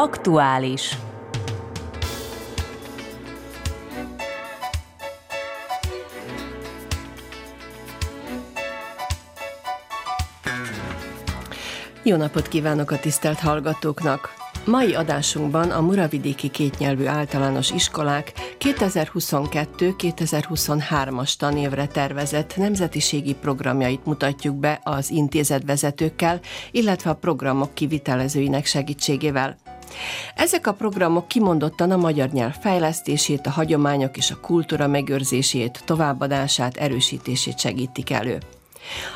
Aktuális. Jó napot kívánok a tisztelt hallgatóknak! Mai adásunkban a Muravidéki kétnyelvű általános iskolák 2022-2023-as tanévre tervezett nemzetiségi programjait mutatjuk be az intézetvezetőkkel, illetve a programok kivitelezőinek segítségével. Ezek a programok kimondottan a magyar nyelv fejlesztését, a hagyományok és a kultúra megőrzését, továbbadását, erősítését segítik elő.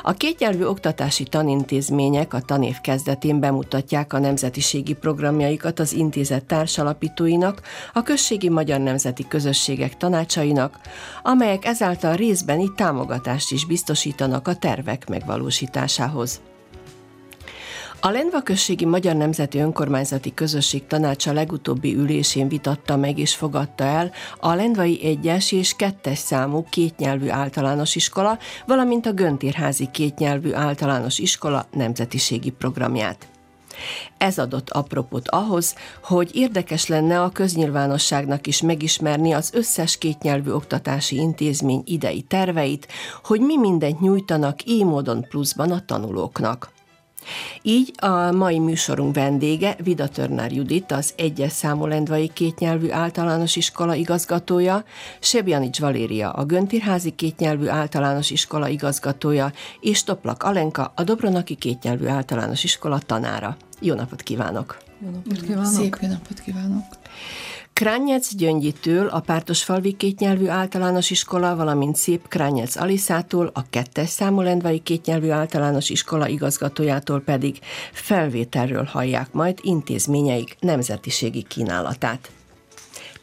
A kétnyelvű oktatási tanintézmények a tanév kezdetén bemutatják a nemzetiségi programjaikat az intézet társalapítóinak, a községi magyar nemzeti közösségek tanácsainak, amelyek ezáltal részbeni támogatást is biztosítanak a tervek megvalósításához. A Lendva községi Magyar Nemzeti Önkormányzati Közösség tanácsa legutóbbi ülésén vitatta meg és fogadta el a Lendvai egyes és kettes számú kétnyelvű általános iskola, valamint a Göntérházi kétnyelvű általános iskola nemzetiségi programját. Ez adott apropót ahhoz, hogy érdekes lenne a köznyilvánosságnak is megismerni az összes kétnyelvű oktatási intézmény idei terveit, hogy mi mindent nyújtanak így módon pluszban a tanulóknak. Így a mai műsorunk vendége Vida Törnár Judit, az egyes számú lendvai kétnyelvű általános iskola igazgatója, Sebjanics Valéria, a Göntírházi kétnyelvű általános iskola igazgatója, és Toplak Alenka, a Dobronaki kétnyelvű általános iskola tanára. Jó napot kívánok! Jó napot kívánok! Szép jó napot kívánok! Krányec Gyöngyitől, a Pártosfalvi kétnyelvű általános iskola, valamint Szép Krányec Aliszától, a kettes számú lendvai kétnyelvű általános iskola igazgatójától pedig felvételről hallják majd intézményeik nemzetiségi kínálatát.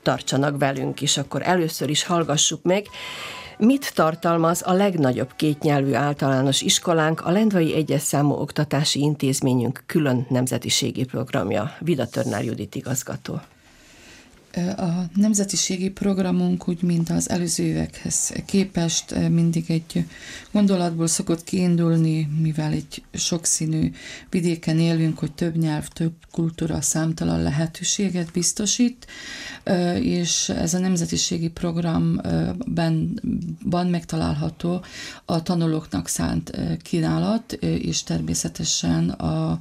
Tartsanak velünk, és akkor először is hallgassuk meg, Mit tartalmaz a legnagyobb kétnyelvű általános iskolánk, a Lendvai Egyes Számú Oktatási Intézményünk külön nemzetiségi programja? Vida Törnár Judit igazgató. A nemzetiségi programunk úgy, mint az előző évekhez képest mindig egy gondolatból szokott kiindulni, mivel egy sokszínű vidéken élünk, hogy több nyelv, több kultúra számtalan lehetőséget biztosít, és ez a nemzetiségi programban megtalálható a tanulóknak szánt kínálat, és természetesen a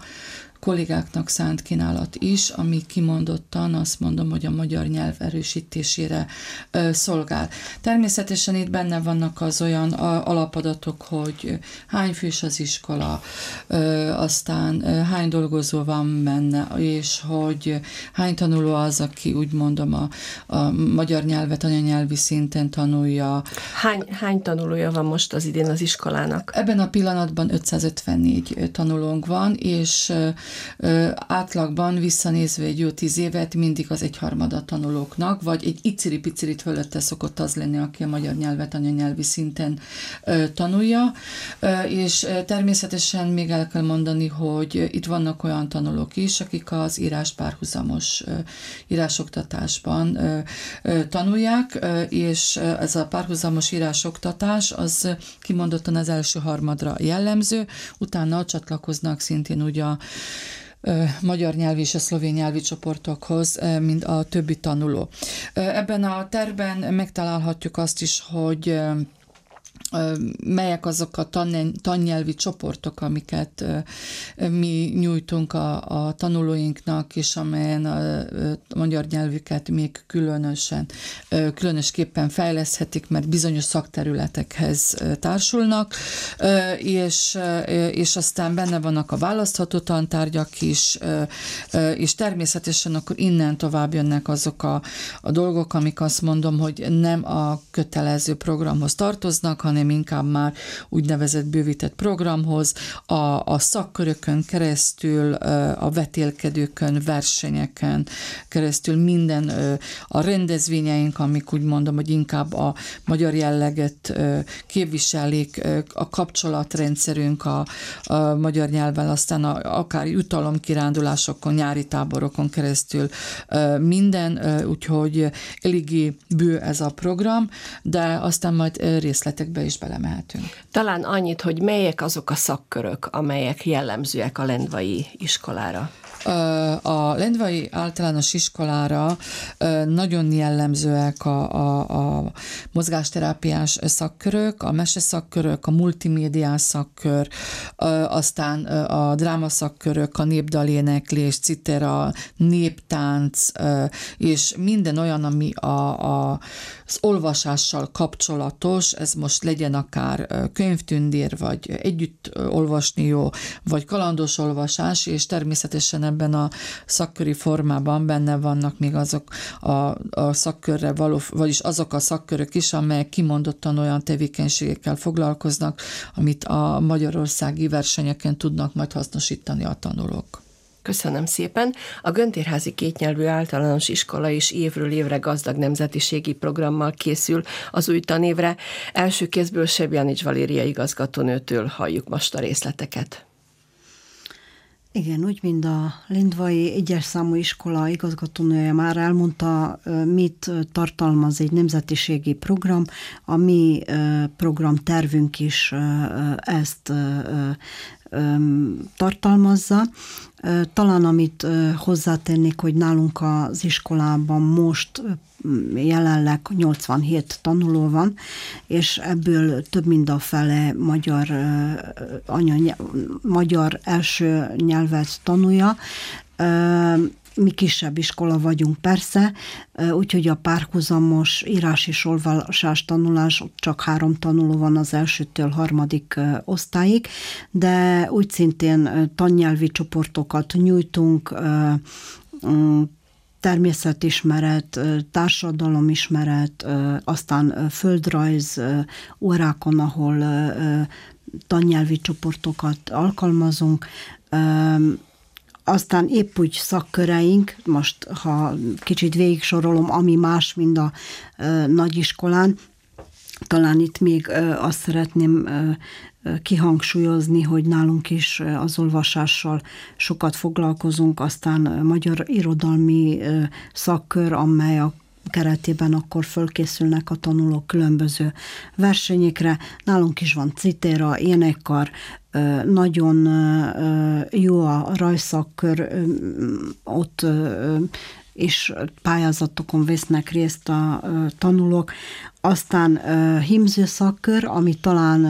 kollégáknak szánt kínálat is, ami kimondottan azt mondom, hogy a magyar nyelv erősítésére ö, szolgál. Természetesen itt benne vannak az olyan alapadatok, hogy hány fős az iskola, ö, aztán ö, hány dolgozó van benne, és hogy hány tanuló az, aki úgy mondom a, a magyar nyelvet anyanyelvi szinten tanulja. Hány, hány tanulója van most az idén az iskolának? Ebben a pillanatban 554 tanulónk van, és átlagban visszanézve egy jó tíz évet mindig az egyharmada tanulóknak, vagy egy iciri-picirit fölötte szokott az lenni, aki a magyar nyelvet anyanyelvi szinten tanulja, és természetesen még el kell mondani, hogy itt vannak olyan tanulók is, akik az írás párhuzamos írásoktatásban tanulják, és ez a párhuzamos írásoktatás az kimondottan az első harmadra jellemző, utána csatlakoznak szintén ugye a magyar nyelvi és a szlovén nyelvi csoportokhoz, mint a többi tanuló. Ebben a terben megtalálhatjuk azt is, hogy melyek azok a tan, tannyelvi csoportok, amiket mi nyújtunk a, a tanulóinknak, és amelyen a, a magyar nyelvüket még különösen, különösképpen fejleszthetik, mert bizonyos szakterületekhez társulnak, és, és aztán benne vannak a választható tantárgyak is, és természetesen akkor innen tovább jönnek azok a, a dolgok, amik azt mondom, hogy nem a kötelező programhoz tartoznak, hanem inkább már úgynevezett bővített programhoz, a, a szakkörökön keresztül, a vetélkedőkön, versenyeken keresztül minden a rendezvényeink, amik úgy mondom, hogy inkább a magyar jelleget képviselik, a kapcsolatrendszerünk a, a magyar nyelvvel, aztán a, akár jutalomkirándulásokon, nyári táborokon keresztül minden, úgyhogy eléggé bő ez a program, de aztán majd részletekbe is belemehetünk. Talán annyit, hogy melyek azok a szakkörök, amelyek jellemzőek a lendvai iskolára? A Lendvai általános iskolára nagyon jellemzőek a, a, a mozgásterápiás szakkörök, a meseszakkörök, a multimédiás szakkör, aztán a drámaszakkörök, a népdaléneklés, citera, néptánc, és minden olyan, ami a, a, az olvasással kapcsolatos, ez most legyen akár könyvtündér, vagy együtt olvasni jó, vagy kalandos olvasás, és természetesen ebben a szakköri formában benne vannak még azok a, a szakkörre való, vagyis azok a szakkörök is, amelyek kimondottan olyan tevékenységekkel foglalkoznak, amit a magyarországi versenyeken tudnak majd hasznosítani a tanulók. Köszönöm szépen. A Göntérházi kétnyelvű általános iskola is évről évre gazdag nemzetiségi programmal készül az új tanévre. Első kézből Sebjanics Valéria igazgatónőtől halljuk most a részleteket. Igen, úgy, mint a Lindvai egyes számú iskola igazgatónője már elmondta, mit tartalmaz egy nemzetiségi program. A mi programtervünk is ezt tartalmazza. Talán amit hozzátennék, hogy nálunk az iskolában most jelenleg 87 tanuló van, és ebből több mint a fele magyar, anya, magyar első nyelvet tanulja. Mi kisebb iskola vagyunk persze, úgyhogy a párhuzamos írás és olvasás tanulás csak három tanuló van az elsőtől harmadik osztályig, de úgy szintén tannyelvi csoportokat nyújtunk, természetismeret, társadalomismeret, aztán földrajz órákon, ahol tannyelvi csoportokat alkalmazunk, aztán épp úgy szakköreink, most ha kicsit végig sorolom, ami más, mint a nagyiskolán, talán itt még azt szeretném kihangsúlyozni, hogy nálunk is az olvasással sokat foglalkozunk, aztán magyar irodalmi szakkör, amely a keretében akkor fölkészülnek a tanulók különböző versenyekre. Nálunk is van citéra, énekkar, nagyon jó a rajszakkör, ott és pályázatokon vesznek részt a tanulók. Aztán himző szakkör, ami talán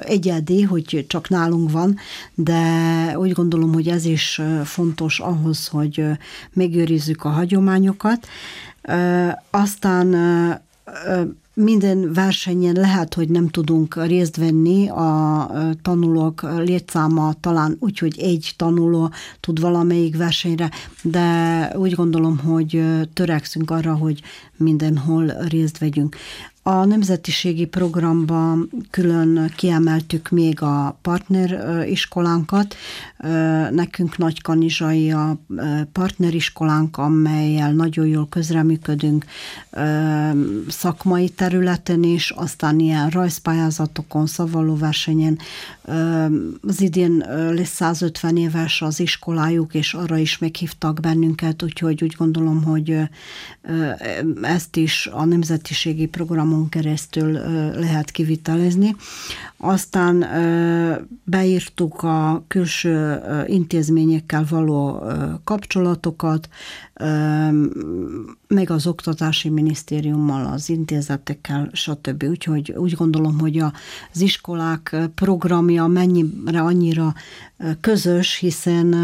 egyedi, hogy csak nálunk van, de úgy gondolom, hogy ez is fontos ahhoz, hogy megőrizzük a hagyományokat. Aztán minden versenyen lehet, hogy nem tudunk részt venni, a tanulók létszáma talán úgy, hogy egy tanuló tud valamelyik versenyre, de úgy gondolom, hogy törekszünk arra, hogy mindenhol részt vegyünk. A nemzetiségi programban külön kiemeltük még a partneriskolánkat. Nekünk Nagykanizsai a partneriskolánk, amelyel nagyon jól közreműködünk szakmai területen is, aztán ilyen rajzpályázatokon, szavalóversenyen. Az idén lesz 150 éves az iskolájuk, és arra is meghívtak bennünket, úgyhogy úgy gondolom, hogy ezt is a nemzetiségi programon programon keresztül lehet kivitelezni. Aztán beírtuk a külső intézményekkel való kapcsolatokat, meg az oktatási minisztériummal, az intézetekkel, stb. Úgyhogy úgy gondolom, hogy az iskolák programja mennyire annyira közös, hiszen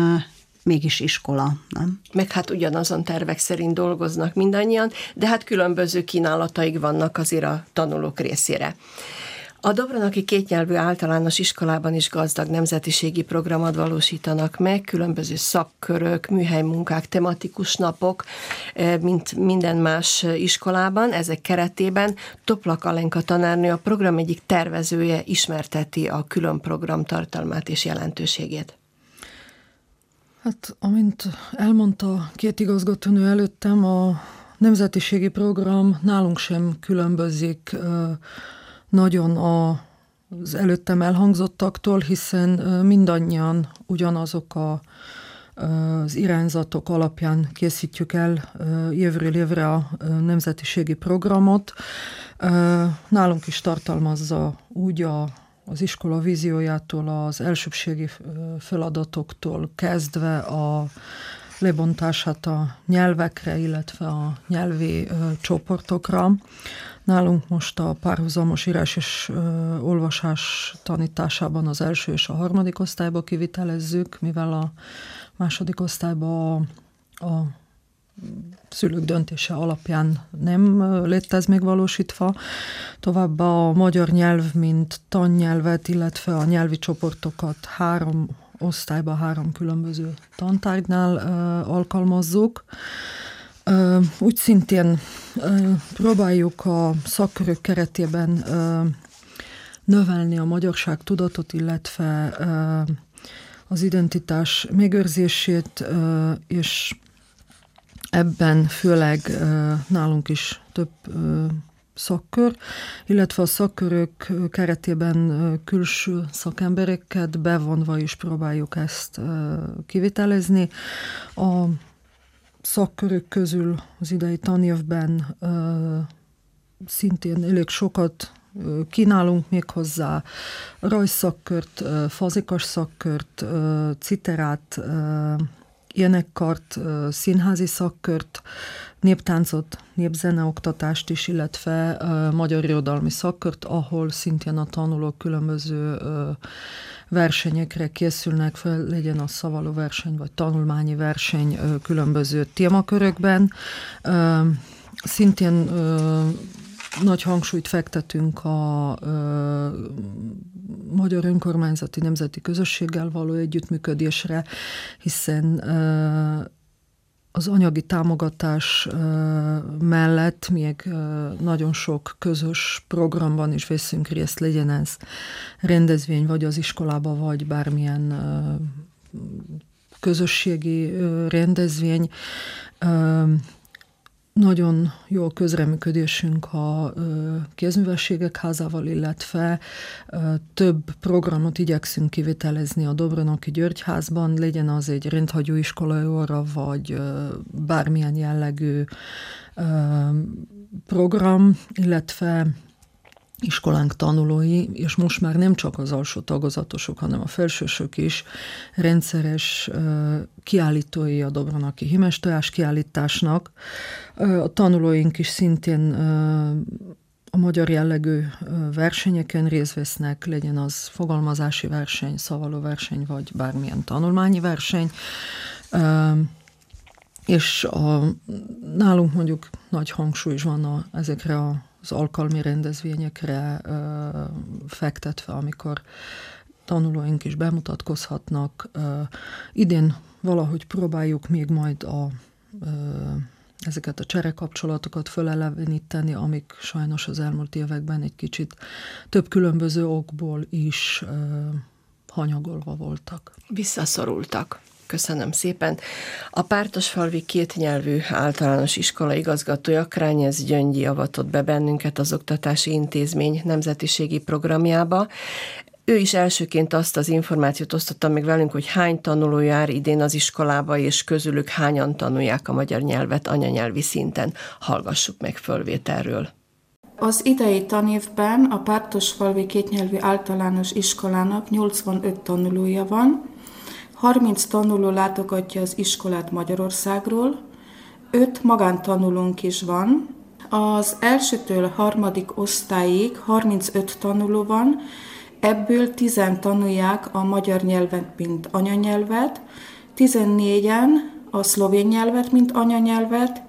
mégis iskola, nem? Meg hát ugyanazon tervek szerint dolgoznak mindannyian, de hát különböző kínálataik vannak azért a tanulók részére. A Dobronaki kétnyelvű általános iskolában is gazdag nemzetiségi programot valósítanak meg, különböző szakkörök, műhelymunkák, tematikus napok, eh, mint minden más iskolában. Ezek keretében Toplak Alenka tanárnő a program egyik tervezője ismerteti a külön program tartalmát és jelentőségét. Hát, amint elmondta két igazgatónő előttem, a nemzetiségi program nálunk sem különbözik nagyon a, az előttem elhangzottaktól, hiszen mindannyian ugyanazok a, az irányzatok alapján készítjük el évről évre a nemzetiségi programot. Nálunk is tartalmazza úgy a az iskola víziójától, az elsőbségi feladatoktól kezdve a lebontását a nyelvekre, illetve a nyelvi ö, csoportokra. Nálunk most a párhuzamos írás és ö, olvasás tanításában az első és a harmadik osztályba kivitelezzük, mivel a második osztályba a, a szülők döntése alapján nem lett ez még valósítva. Továbbá a magyar nyelv, mint tannyelvet, illetve a nyelvi csoportokat három osztályban, három különböző tantárgynál alkalmazzuk. Úgy szintén próbáljuk a szakkörök keretében növelni a magyarság tudatot, illetve az identitás megőrzését, és Ebben főleg nálunk is több szakkör, illetve a szakkörök keretében külső szakembereket bevonva is próbáljuk ezt kivitelezni. A szakkörök közül az idei tanévben szintén elég sokat kínálunk még hozzá rajszakkört, fazikas szakkört, citerát, énekkart, színházi szakkört, néptáncot, népzeneoktatást is, illetve magyar irodalmi szakkört, ahol szintén a tanulók különböző versenyekre készülnek fel, legyen a szavaló verseny, vagy tanulmányi verseny különböző témakörökben. Szintén nagy hangsúlyt fektetünk a ö, magyar önkormányzati nemzeti közösséggel való együttműködésre, hiszen ö, az anyagi támogatás ö, mellett még ö, nagyon sok közös programban is veszünk részt, legyen ez rendezvény, vagy az iskolába, vagy bármilyen ö, közösségi rendezvény. Nagyon jó a közreműködésünk a kézművességek házával, illetve több programot igyekszünk kivitelezni a Dobronoki Györgyházban, legyen az egy rendhagyó iskolai óra, vagy bármilyen jellegű program, illetve iskolánk tanulói, és most már nem csak az alsó tagozatosok, hanem a felsősök is rendszeres kiállítói a Dobronaki Himestojás kiállításnak. A tanulóink is szintén a magyar jellegű versenyeken részt vesznek, legyen az fogalmazási verseny, szavaló verseny, vagy bármilyen tanulmányi verseny. És a, nálunk mondjuk nagy hangsúly is van a, ezekre a az alkalmi rendezvényekre fektetve, amikor tanulóink is bemutatkozhatnak. Idén valahogy próbáljuk még majd a ezeket a cserekapcsolatokat föleleveníteni, amik sajnos az elmúlt években egy kicsit több különböző okból is ö, hanyagolva voltak. Visszaszorultak. Köszönöm szépen. A Pártosfalvi kétnyelvű általános iskola igazgatója Krányez Gyöngyi avatott be bennünket az Oktatási Intézmény nemzetiségi programjába. Ő is elsőként azt az információt osztotta meg velünk, hogy hány tanuló jár idén az iskolába, és közülük hányan tanulják a magyar nyelvet anyanyelvi szinten. Hallgassuk meg fölvételről. Az idei tanévben a Pártosfalvi kétnyelvű általános iskolának 85 tanulója van, 30 tanuló látogatja az iskolát Magyarországról, 5 magántanulónk is van, az elsőtől harmadik osztályig 35 tanuló van, ebből 10 tanulják a magyar nyelvet, mint anyanyelvet, 14-en a szlovén nyelvet, mint anyanyelvet,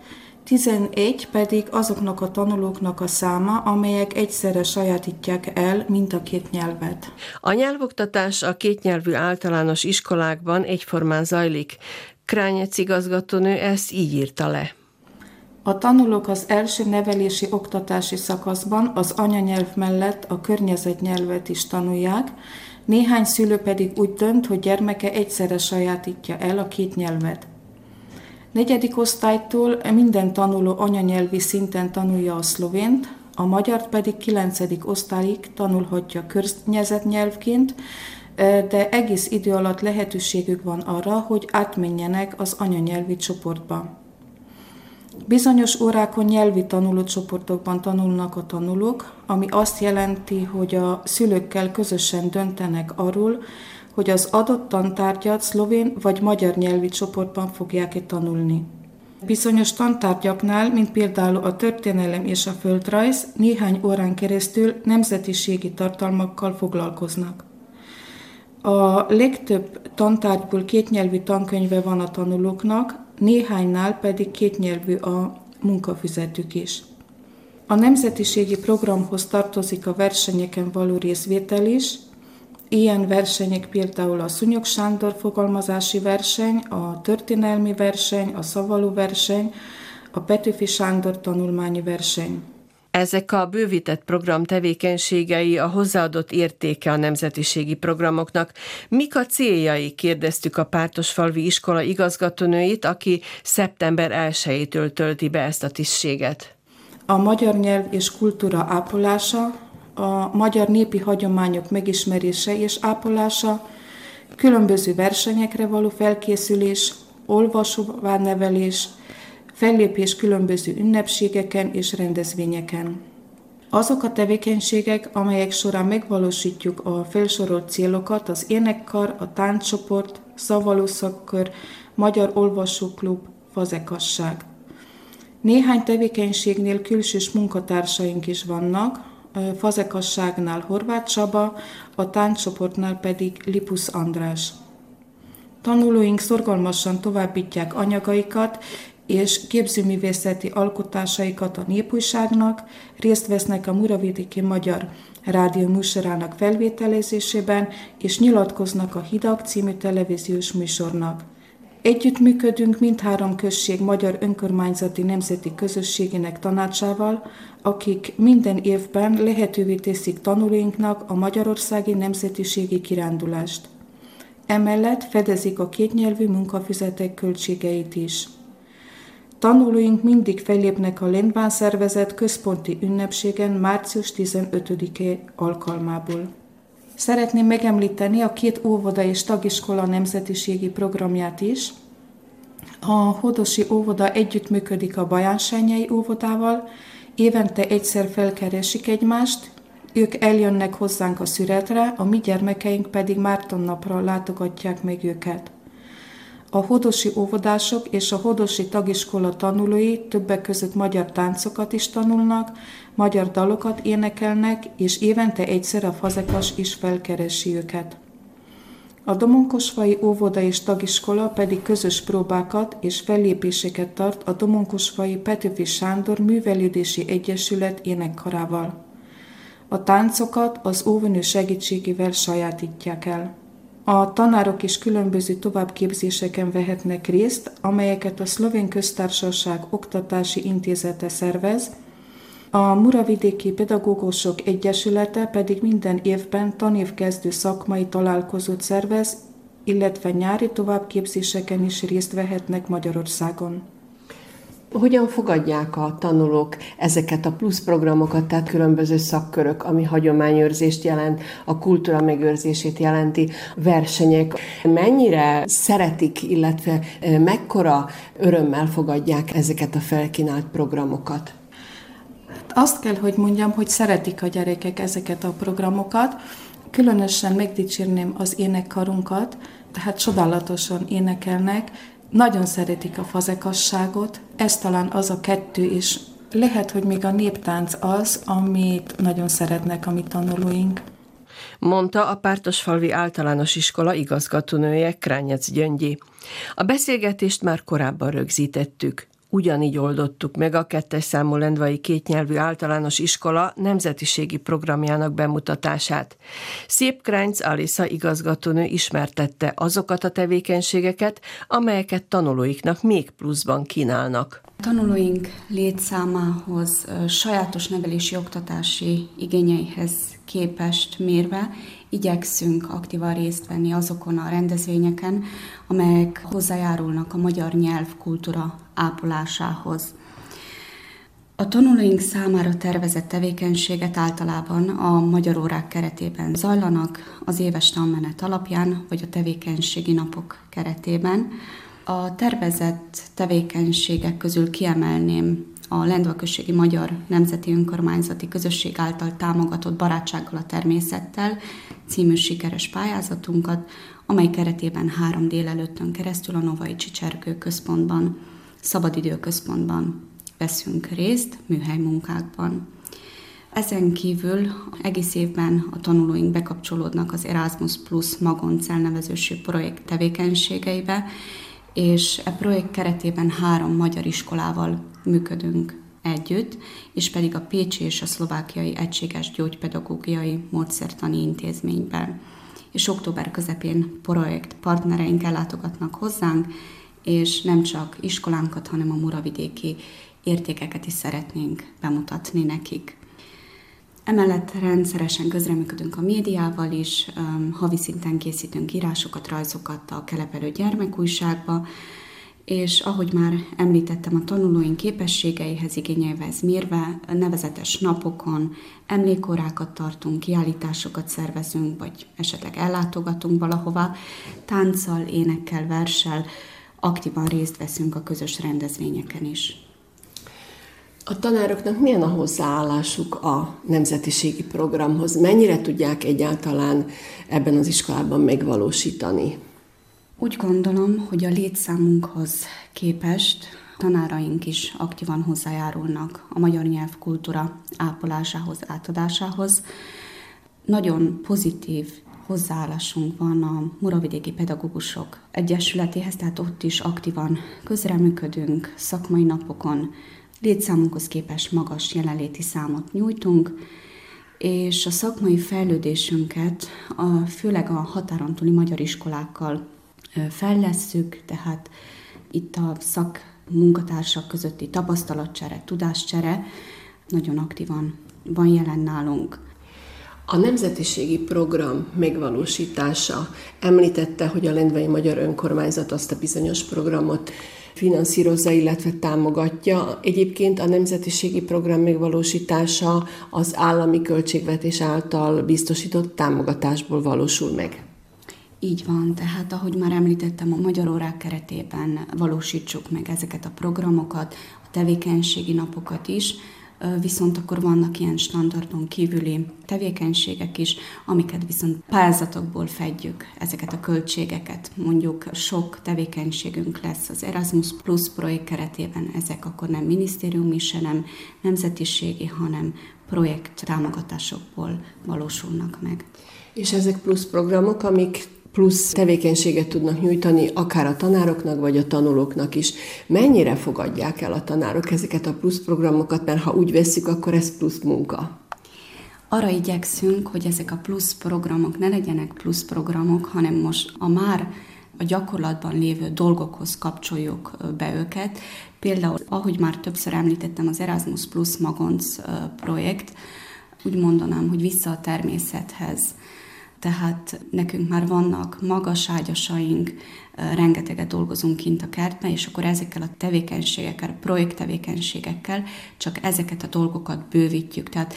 11 pedig azoknak a tanulóknak a száma, amelyek egyszerre sajátítják el mind a két nyelvet. A nyelvoktatás a kétnyelvű általános iskolákban egyformán zajlik. Krányec igazgatónő ezt így írta le. A tanulók az első nevelési oktatási szakaszban az anyanyelv mellett a környezetnyelvet is tanulják, néhány szülő pedig úgy dönt, hogy gyermeke egyszerre sajátítja el a két nyelvet. Negyedik osztálytól minden tanuló anyanyelvi szinten tanulja a szlovént, a magyart pedig kilencedik osztályig tanulhatja környezetnyelvként, de egész idő alatt lehetőségük van arra, hogy átmenjenek az anyanyelvi csoportba. Bizonyos órákon nyelvi tanulócsoportokban tanulnak a tanulók, ami azt jelenti, hogy a szülőkkel közösen döntenek arról, hogy az adott tantárgyat szlovén vagy magyar nyelvi csoportban fogják-e tanulni. Bizonyos tantárgyaknál, mint például a történelem és a földrajz, néhány órán keresztül nemzetiségi tartalmakkal foglalkoznak. A legtöbb tantárgyból kétnyelvű tankönyve van a tanulóknak, néhánynál pedig kétnyelvű a munkafüzetük is. A nemzetiségi programhoz tartozik a versenyeken való részvétel is, Ilyen versenyek például a Szunyog Sándor fogalmazási verseny, a történelmi verseny, a szavaló verseny, a Petőfi Sándor tanulmányi verseny. Ezek a bővített program tevékenységei a hozzáadott értéke a nemzetiségi programoknak. Mik a céljai? kérdeztük a Pártosfalvi iskola igazgatónőit, aki szeptember 1-től tölti be ezt a tisztséget. A magyar nyelv és kultúra ápolása, a magyar népi hagyományok megismerése és ápolása, különböző versenyekre való felkészülés, olvasóvá nevelés, fellépés különböző ünnepségeken és rendezvényeken. Azok a tevékenységek, amelyek során megvalósítjuk a felsorolt célokat, az énekkar, a tánccsoport, szavalószakkör, Magyar Olvasóklub, Fazekasság. Néhány tevékenységnél külsős munkatársaink is vannak, Fazekasságnál Horváth Csaba, a táncsoportnál pedig Lipus András. Tanulóink szorgalmasan továbbítják anyagaikat, és képzőművészeti alkotásaikat a népújságnak, részt vesznek a Muravidéki Magyar Rádió műsorának felvételezésében, és nyilatkoznak a Hidak című televíziós műsornak. Együttműködünk mindhárom község magyar önkormányzati nemzeti közösségének tanácsával, akik minden évben lehetővé teszik tanulóinknak a magyarországi nemzetiségi kirándulást. Emellett fedezik a kétnyelvű munkafizetek költségeit is. Tanulóink mindig fellépnek a Lendván szervezet központi ünnepségen március 15-e alkalmából. Szeretném megemlíteni a két óvoda és tagiskola nemzetiségi programját is. A Hodosi óvoda együttműködik a Bajánsányai óvodával, évente egyszer felkeresik egymást, ők eljönnek hozzánk a szüretre, a mi gyermekeink pedig Márton napra látogatják meg őket. A hodosi óvodások és a hodosi tagiskola tanulói többek között magyar táncokat is tanulnak, magyar dalokat énekelnek, és évente egyszer a fazekas is felkeresi őket. A Domonkosvai óvoda és tagiskola pedig közös próbákat és fellépéseket tart a Domonkosvai Petőfi Sándor Művelődési Egyesület énekkarával. A táncokat az óvonő segítségével sajátítják el. A tanárok is különböző továbbképzéseken vehetnek részt, amelyeket a Szlovén Köztársaság Oktatási Intézete szervez, a Muravidéki Pedagógusok Egyesülete pedig minden évben tanévkezdő szakmai találkozót szervez, illetve nyári továbbképzéseken is részt vehetnek Magyarországon. Hogyan fogadják a tanulók ezeket a plusz programokat, tehát különböző szakkörök, ami hagyományőrzést jelent, a kultúra megőrzését jelenti, versenyek, mennyire szeretik, illetve mekkora örömmel fogadják ezeket a felkínált programokat? Azt kell, hogy mondjam, hogy szeretik a gyerekek ezeket a programokat, különösen megdicsérném az énekkarunkat, tehát csodálatosan énekelnek, nagyon szeretik a fazekasságot, ez talán az a kettő is. Lehet, hogy még a néptánc az, amit nagyon szeretnek a mi tanulóink. Mondta a Pártosfalvi Általános Iskola igazgatónője Krányec Gyöngyi. A beszélgetést már korábban rögzítettük. Ugyanígy oldottuk meg a kettes számú lendvai kétnyelvű általános iskola nemzetiségi programjának bemutatását. Szép Kránc Alisa igazgatónő ismertette azokat a tevékenységeket, amelyeket tanulóiknak még pluszban kínálnak. Tanulóink létszámához, sajátos nevelési oktatási igényeihez képest mérve igyekszünk aktívan részt venni azokon a rendezvényeken, amelyek hozzájárulnak a magyar nyelv kultúra ápolásához. A tanulóink számára tervezett tevékenységet általában a magyar órák keretében zajlanak, az éves tanmenet alapján, vagy a tevékenységi napok keretében. A tervezett tevékenységek közül kiemelném a Lendvaközségi Magyar Nemzeti Önkormányzati Közösség által támogatott Barátsággal a természettel című sikeres pályázatunkat, amely keretében három délelőttön keresztül a Novai Csicserkő központban, szabadidőközpontban veszünk részt műhely munkákban. Ezen kívül egész évben a tanulóink bekapcsolódnak az Erasmus Plus Magonc elnevezősű projekt tevékenységeibe, és e projekt keretében három magyar iskolával működünk együtt, és pedig a Pécsi és a Szlovákiai Egységes Gyógypedagógiai Módszertani Intézményben. És október közepén projekt partnereink ellátogatnak hozzánk, és nem csak iskolánkat, hanem a muravidéki értékeket is szeretnénk bemutatni nekik. Emellett rendszeresen közreműködünk a médiával is, havi szinten készítünk írásokat, rajzokat a Kelepelő gyermekújságba, és ahogy már említettem, a tanulóink képességeihez, igényeihez mérve nevezetes napokon emlékórákat tartunk, kiállításokat szervezünk, vagy esetleg ellátogatunk valahova, tánccal, énekkel, versel, aktívan részt veszünk a közös rendezvényeken is. A tanároknak milyen a hozzáállásuk a nemzetiségi programhoz? Mennyire tudják egyáltalán ebben az iskolában megvalósítani? Úgy gondolom, hogy a létszámunkhoz képest tanáraink is aktívan hozzájárulnak a magyar nyelv kultúra ápolásához, átadásához. Nagyon pozitív hozzáállásunk van a Muravidéki Pedagógusok Egyesületéhez, tehát ott is aktívan közreműködünk, szakmai napokon létszámunkhoz képest magas jelenléti számot nyújtunk, és a szakmai fejlődésünket a, főleg a határon túli magyar iskolákkal fejlesszük, tehát itt a szak munkatársak közötti tapasztalatcsere, tudáscsere nagyon aktívan van jelen nálunk. A nemzetiségi program megvalósítása említette, hogy a Lendvai Magyar Önkormányzat azt a bizonyos programot finanszírozza, illetve támogatja. Egyébként a nemzetiségi program megvalósítása az állami költségvetés által biztosított támogatásból valósul meg. Így van, tehát ahogy már említettem, a magyar órák keretében valósítsuk meg ezeket a programokat, a tevékenységi napokat is, viszont akkor vannak ilyen standardon kívüli tevékenységek is, amiket viszont pályázatokból fedjük ezeket a költségeket. Mondjuk sok tevékenységünk lesz az Erasmus Plus projekt keretében, ezek akkor nem minisztériumi, se nem nemzetiségi, hanem projekt támogatásokból valósulnak meg. És ezek plusz programok, amik plusz tevékenységet tudnak nyújtani akár a tanároknak, vagy a tanulóknak is. Mennyire fogadják el a tanárok ezeket a plusz programokat, mert ha úgy vesszük, akkor ez plusz munka? Arra igyekszünk, hogy ezek a plusz programok ne legyenek plusz programok, hanem most a már a gyakorlatban lévő dolgokhoz kapcsoljuk be őket. Például, ahogy már többször említettem, az Erasmus Plus Magonc projekt, úgy mondanám, hogy vissza a természethez tehát nekünk már vannak magas ágyasaink, rengeteget dolgozunk kint a kertben, és akkor ezekkel a tevékenységekkel, projekttevékenységekkel csak ezeket a dolgokat bővítjük. Tehát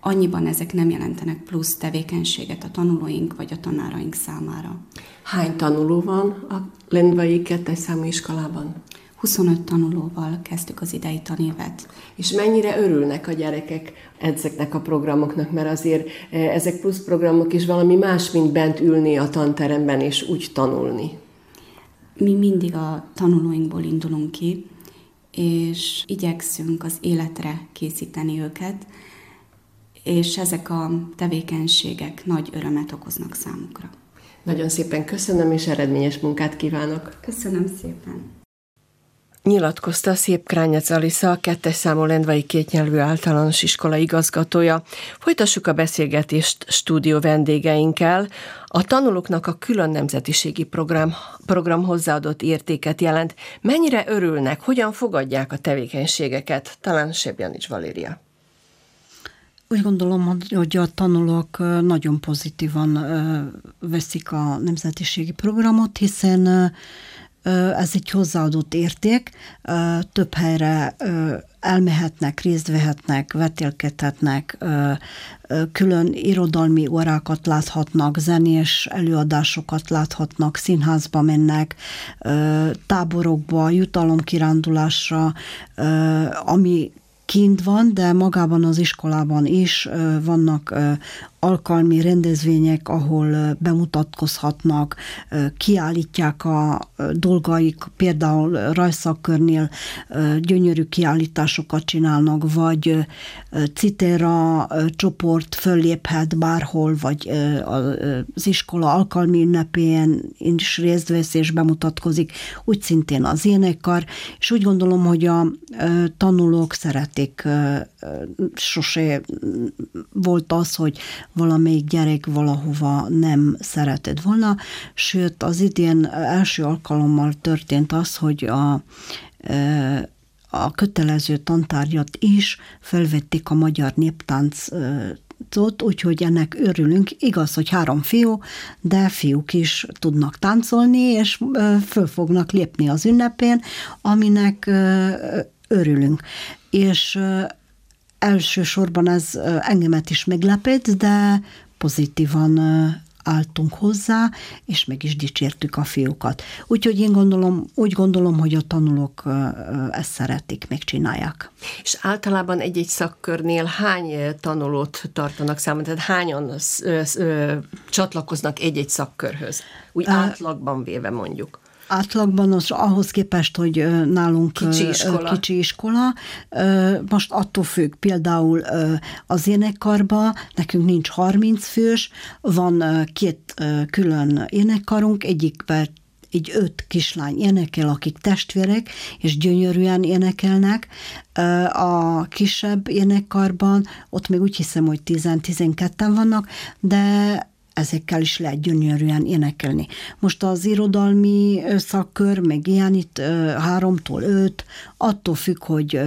annyiban ezek nem jelentenek plusz tevékenységet a tanulóink vagy a tanáraink számára. Hány tanuló van a Lendvai kettes számú iskolában? 25 tanulóval kezdtük az idei tanévet. És mennyire örülnek a gyerekek ezeknek a programoknak, mert azért e, ezek plusz programok is valami más, mint bent ülni a tanteremben és úgy tanulni. Mi mindig a tanulóinkból indulunk ki, és igyekszünk az életre készíteni őket, és ezek a tevékenységek nagy örömet okoznak számukra. Nagyon szépen köszönöm, és eredményes munkát kívánok. Köszönöm szépen nyilatkozta Szép Krányec Alisza, a kettes számú Lendvai kétnyelvű általános iskola igazgatója. Folytassuk a beszélgetést stúdió vendégeinkkel. A tanulóknak a külön nemzetiségi program, program hozzáadott értéket jelent. Mennyire örülnek, hogyan fogadják a tevékenységeket? Talán Sebjanics Valéria. Úgy gondolom, hogy a tanulók nagyon pozitívan veszik a nemzetiségi programot, hiszen ez egy hozzáadott érték, több helyre elmehetnek, részt vehetnek, vetélkedhetnek, külön irodalmi órákat láthatnak, zenés előadásokat láthatnak, színházba mennek, táborokba, jutalomkirándulásra, ami kint van, de magában az iskolában is vannak alkalmi rendezvények, ahol bemutatkozhatnak, kiállítják a dolgaik, például rajszakkörnél gyönyörű kiállításokat csinálnak, vagy citera csoport fölléphet bárhol, vagy az iskola alkalmi ünnepén is részt vesz és bemutatkozik, úgy szintén az énekkar, és úgy gondolom, hogy a tanulók szeretik, sose volt az, hogy valamelyik gyerek valahova nem szeretett volna, sőt az idén első alkalommal történt az, hogy a a kötelező tantárgyat is felvették a magyar néptánc úgyhogy ennek örülünk. Igaz, hogy három fiú, de fiúk is tudnak táncolni, és föl fognak lépni az ünnepén, aminek örülünk. És elsősorban ez engemet is meglepett, de pozitívan álltunk hozzá, és meg is dicsértük a fiúkat. Úgyhogy én gondolom, úgy gondolom, hogy a tanulók ezt szeretik, megcsinálják. És általában egy-egy szakkörnél hány tanulót tartanak számon? Tehát hányan csatlakoznak egy-egy szakkörhöz? Úgy átlagban véve mondjuk átlagban az ahhoz képest, hogy nálunk kicsi iskola. kicsi iskola, most attól függ, például az énekkarba nekünk nincs 30 fős, van két külön énekkarunk, egyikben egy öt kislány énekel, akik testvérek, és gyönyörűen énekelnek. A kisebb énekkarban, ott még úgy hiszem, hogy 10-12-en vannak, de ezekkel is lehet gyönyörűen énekelni. Most az irodalmi szakkör, meg ilyen itt háromtól öt, attól függ, hogy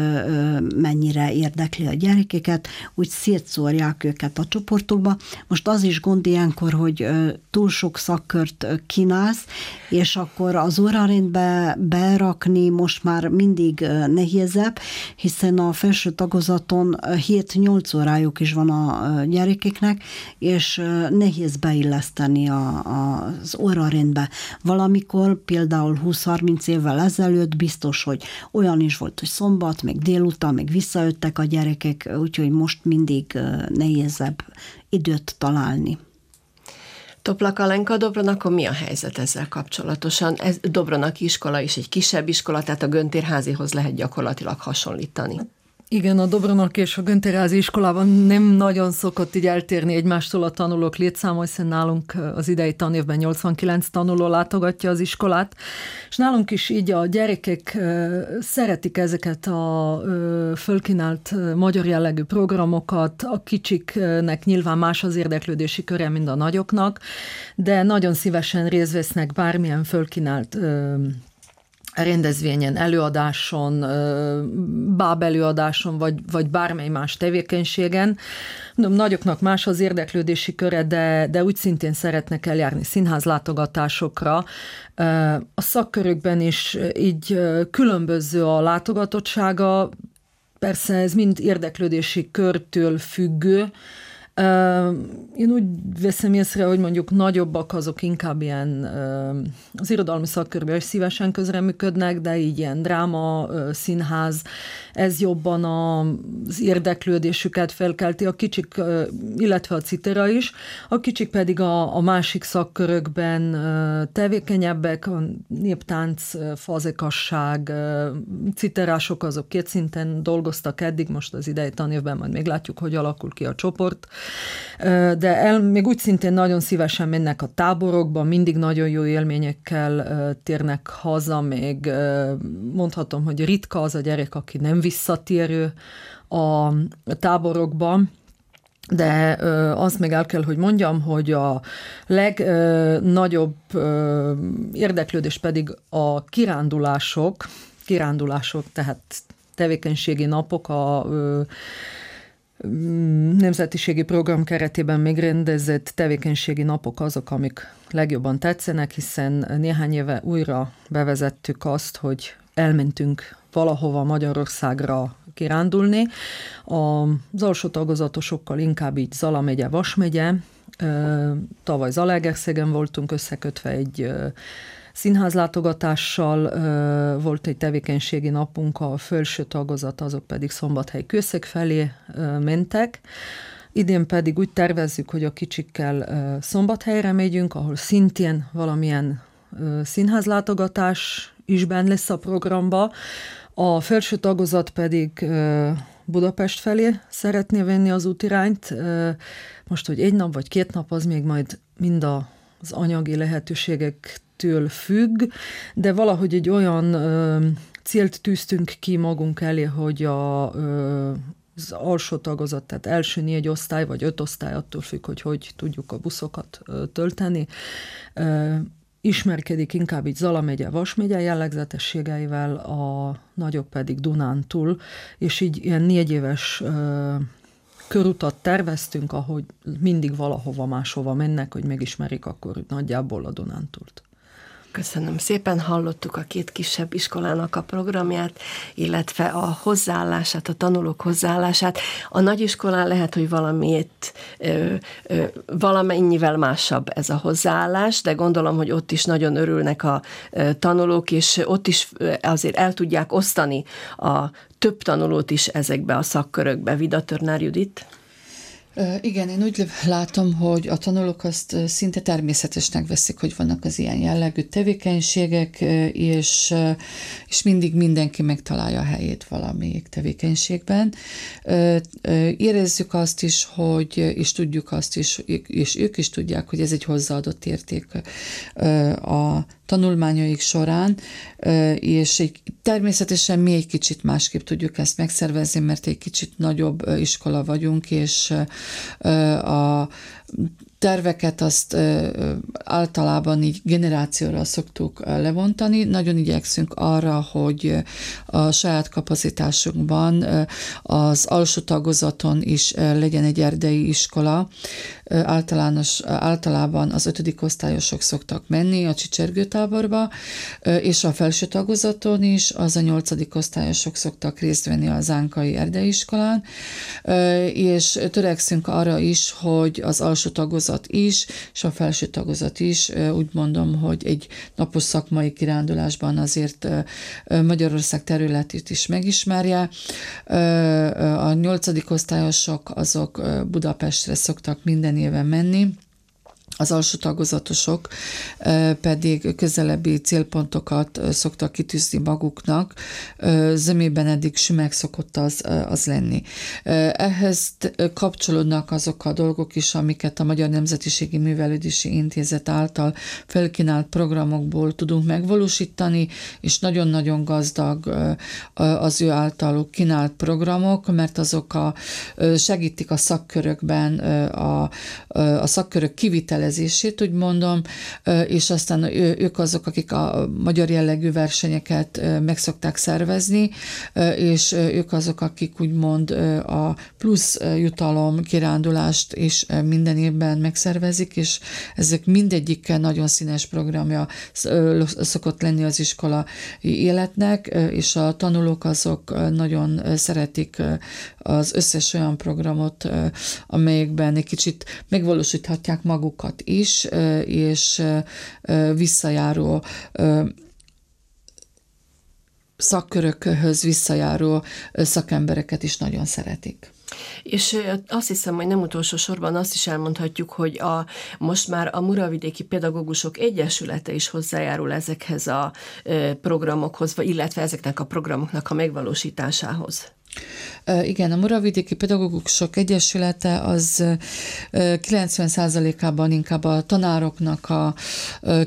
mennyire érdekli a gyerekeket, úgy szétszórják őket a csoportokba. Most az is gond ilyenkor, hogy túl sok szakkört kínálsz, és akkor az órarendbe berakni most már mindig nehézebb, hiszen a felső tagozaton 7-8 órájuk is van a gyerekeknek, és nehéz beilleszteni a, a, az órarendbe. Valamikor, például 20-30 évvel ezelőtt biztos, hogy olyan is volt, hogy szombat, meg délután, meg visszajöttek a gyerekek, úgyhogy most mindig nehézebb időt találni. Toplak Alenka Dobronak, mi a helyzet ezzel kapcsolatosan? Ez Dobronak iskola is egy kisebb iskola, tehát a Göntérházihoz lehet gyakorlatilag hasonlítani. Igen, a Dobronak és a Gönterázi iskolában nem nagyon szokott így eltérni egymástól a tanulók létszáma, hiszen nálunk az idei tanévben 89 tanuló látogatja az iskolát, és nálunk is így a gyerekek szeretik ezeket a fölkínált magyar jellegű programokat, a kicsiknek nyilván más az érdeklődési köre, mint a nagyoknak, de nagyon szívesen részt vesznek bármilyen fölkínált rendezvényen, előadáson, báb előadáson, vagy, vagy bármely más tevékenységen. Mondom, nagyoknak más az érdeklődési köre, de, de úgy szintén szeretnek eljárni színház látogatásokra. A szakkörökben is így különböző a látogatottsága, persze ez mind érdeklődési körtől függő, én úgy veszem észre, hogy mondjuk nagyobbak azok inkább ilyen az irodalmi szakkörben is szívesen közreműködnek, de így ilyen dráma, színház, ez jobban az érdeklődésüket felkelti a kicsik, illetve a citera is, a kicsik pedig a, a másik szakkörökben tevékenyebbek, a néptánc, fazekasság, citerások azok két szinten dolgoztak eddig, most az idei tanévben majd még látjuk, hogy alakul ki a csoport, de el, még úgy szintén nagyon szívesen mennek a táborokba, mindig nagyon jó élményekkel térnek haza, még mondhatom, hogy ritka az a gyerek, aki nem visszatérő a táborokba, de azt még el kell, hogy mondjam, hogy a legnagyobb érdeklődés pedig a kirándulások, kirándulások, tehát tevékenységi napok, a mm, nemzetiségi program keretében még rendezett tevékenységi napok azok, amik legjobban tetszenek, hiszen néhány éve újra bevezettük azt, hogy elmentünk valahova Magyarországra kirándulni. Az alsó tagozatosokkal inkább így Zala megye, Vas megye. Tavaly Zalaegerszegen voltunk összekötve egy színházlátogatással volt egy tevékenységi napunk, a felső tagozat, azok pedig Szombathely Kőszeg felé mentek. Idén pedig úgy tervezzük, hogy a kicsikkel Szombathelyre megyünk, ahol szintén valamilyen színházlátogatás is benne lesz a programba. A felső tagozat pedig Budapest felé szeretné venni az útirányt. Most, hogy egy nap vagy két nap, az még majd mind az anyagi lehetőségektől függ, de valahogy egy olyan célt tűztünk ki magunk elé, hogy a, az alsó tagozat, tehát első négy osztály, vagy öt osztály, attól függ, hogy hogy tudjuk a buszokat tölteni, ismerkedik inkább így Zala megye, Vas megye jellegzetességeivel, a nagyobb pedig Dunántúl, és így ilyen négy éves ö, körutat terveztünk, ahogy mindig valahova máshova mennek, hogy megismerik akkor nagyjából a Dunántúlt. Köszönöm szépen, hallottuk a két kisebb iskolának a programját, illetve a hozzáállását, a tanulók hozzáállását. A nagyiskolán lehet, hogy valamiért ö, ö, valamennyivel másabb ez a hozzáállás, de gondolom, hogy ott is nagyon örülnek a ö, tanulók, és ott is azért el tudják osztani a több tanulót is ezekbe a szakkörökbe. Vida Törnár Judit? Igen, én úgy látom, hogy a tanulók azt szinte természetesnek veszik, hogy vannak az ilyen jellegű tevékenységek, és, és mindig mindenki megtalálja a helyét valamelyik tevékenységben. Érezzük azt is, hogy, és tudjuk azt is, és ők is tudják, hogy ez egy hozzáadott érték a tanulmányaik során, és egy, természetesen mi egy kicsit másképp tudjuk ezt megszervezni, mert egy kicsit nagyobb iskola vagyunk, és a terveket azt általában így generációra szoktuk levontani. Nagyon igyekszünk arra, hogy a saját kapacitásunkban az alsó tagozaton is legyen egy erdei iskola. Általános, általában az ötödik osztályosok szoktak menni a csicsergőtáborba, és a felső tagozaton is az a nyolcadik osztályosok szoktak részt venni az Ánkai Erdeiiskolán, és törekszünk arra is, hogy az alsó tagozat tagozat is, és a felső tagozat is. Úgy mondom, hogy egy napos szakmai kirándulásban azért Magyarország területét is megismerje. A nyolcadik osztályosok azok Budapestre szoktak minden éven menni, az alsó tagozatosok pedig közelebbi célpontokat szoktak kitűzni maguknak, zömében eddig sümeg szokott az, az lenni. Ehhez kapcsolódnak azok a dolgok is, amiket a Magyar Nemzetiségi Művelődési Intézet által felkínált programokból tudunk megvalósítani, és nagyon-nagyon gazdag az ő általuk kínált programok, mert azok a, segítik a szakkörökben a, a szakkörök kivitelezését, rendezését, úgy mondom, és aztán ők azok, akik a magyar jellegű versenyeket meg szokták szervezni, és ők azok, akik úgymond a plusz jutalom kirándulást is minden évben megszervezik, és ezek mindegyikkel nagyon színes programja szokott lenni az iskola életnek, és a tanulók azok nagyon szeretik az összes olyan programot, amelyekben egy kicsit megvalósíthatják magukat is, és visszajáró szakkörökhöz visszajáró szakembereket is nagyon szeretik. És azt hiszem, hogy nem utolsó sorban azt is elmondhatjuk, hogy a, most már a Muravidéki Pedagógusok Egyesülete is hozzájárul ezekhez a programokhoz, illetve ezeknek a programoknak a megvalósításához. Igen, a Muravidéki Pedagógusok Egyesülete az 90%-ában inkább a tanároknak a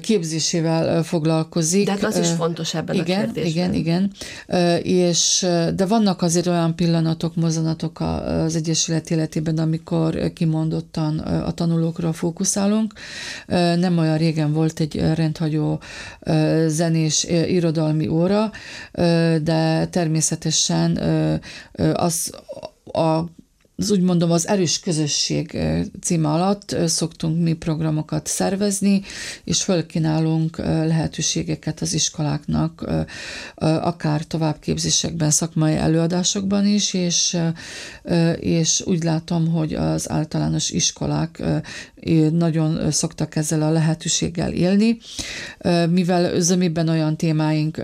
képzésével foglalkozik. De hát az is fontos ebben igen, a kérdésben. Igen, igen, és, de vannak azért olyan pillanatok, mozzanatok az Egyesület életében, amikor kimondottan a tanulókra fókuszálunk. Nem olyan régen volt egy rendhagyó zenés irodalmi óra, de természetesen az a az úgy mondom, az erős közösség címe alatt szoktunk mi programokat szervezni, és fölkínálunk lehetőségeket az iskoláknak, akár továbbképzésekben, szakmai előadásokban is, és, és úgy látom, hogy az általános iskolák nagyon szoktak ezzel a lehetőséggel élni, mivel zömében olyan témáink,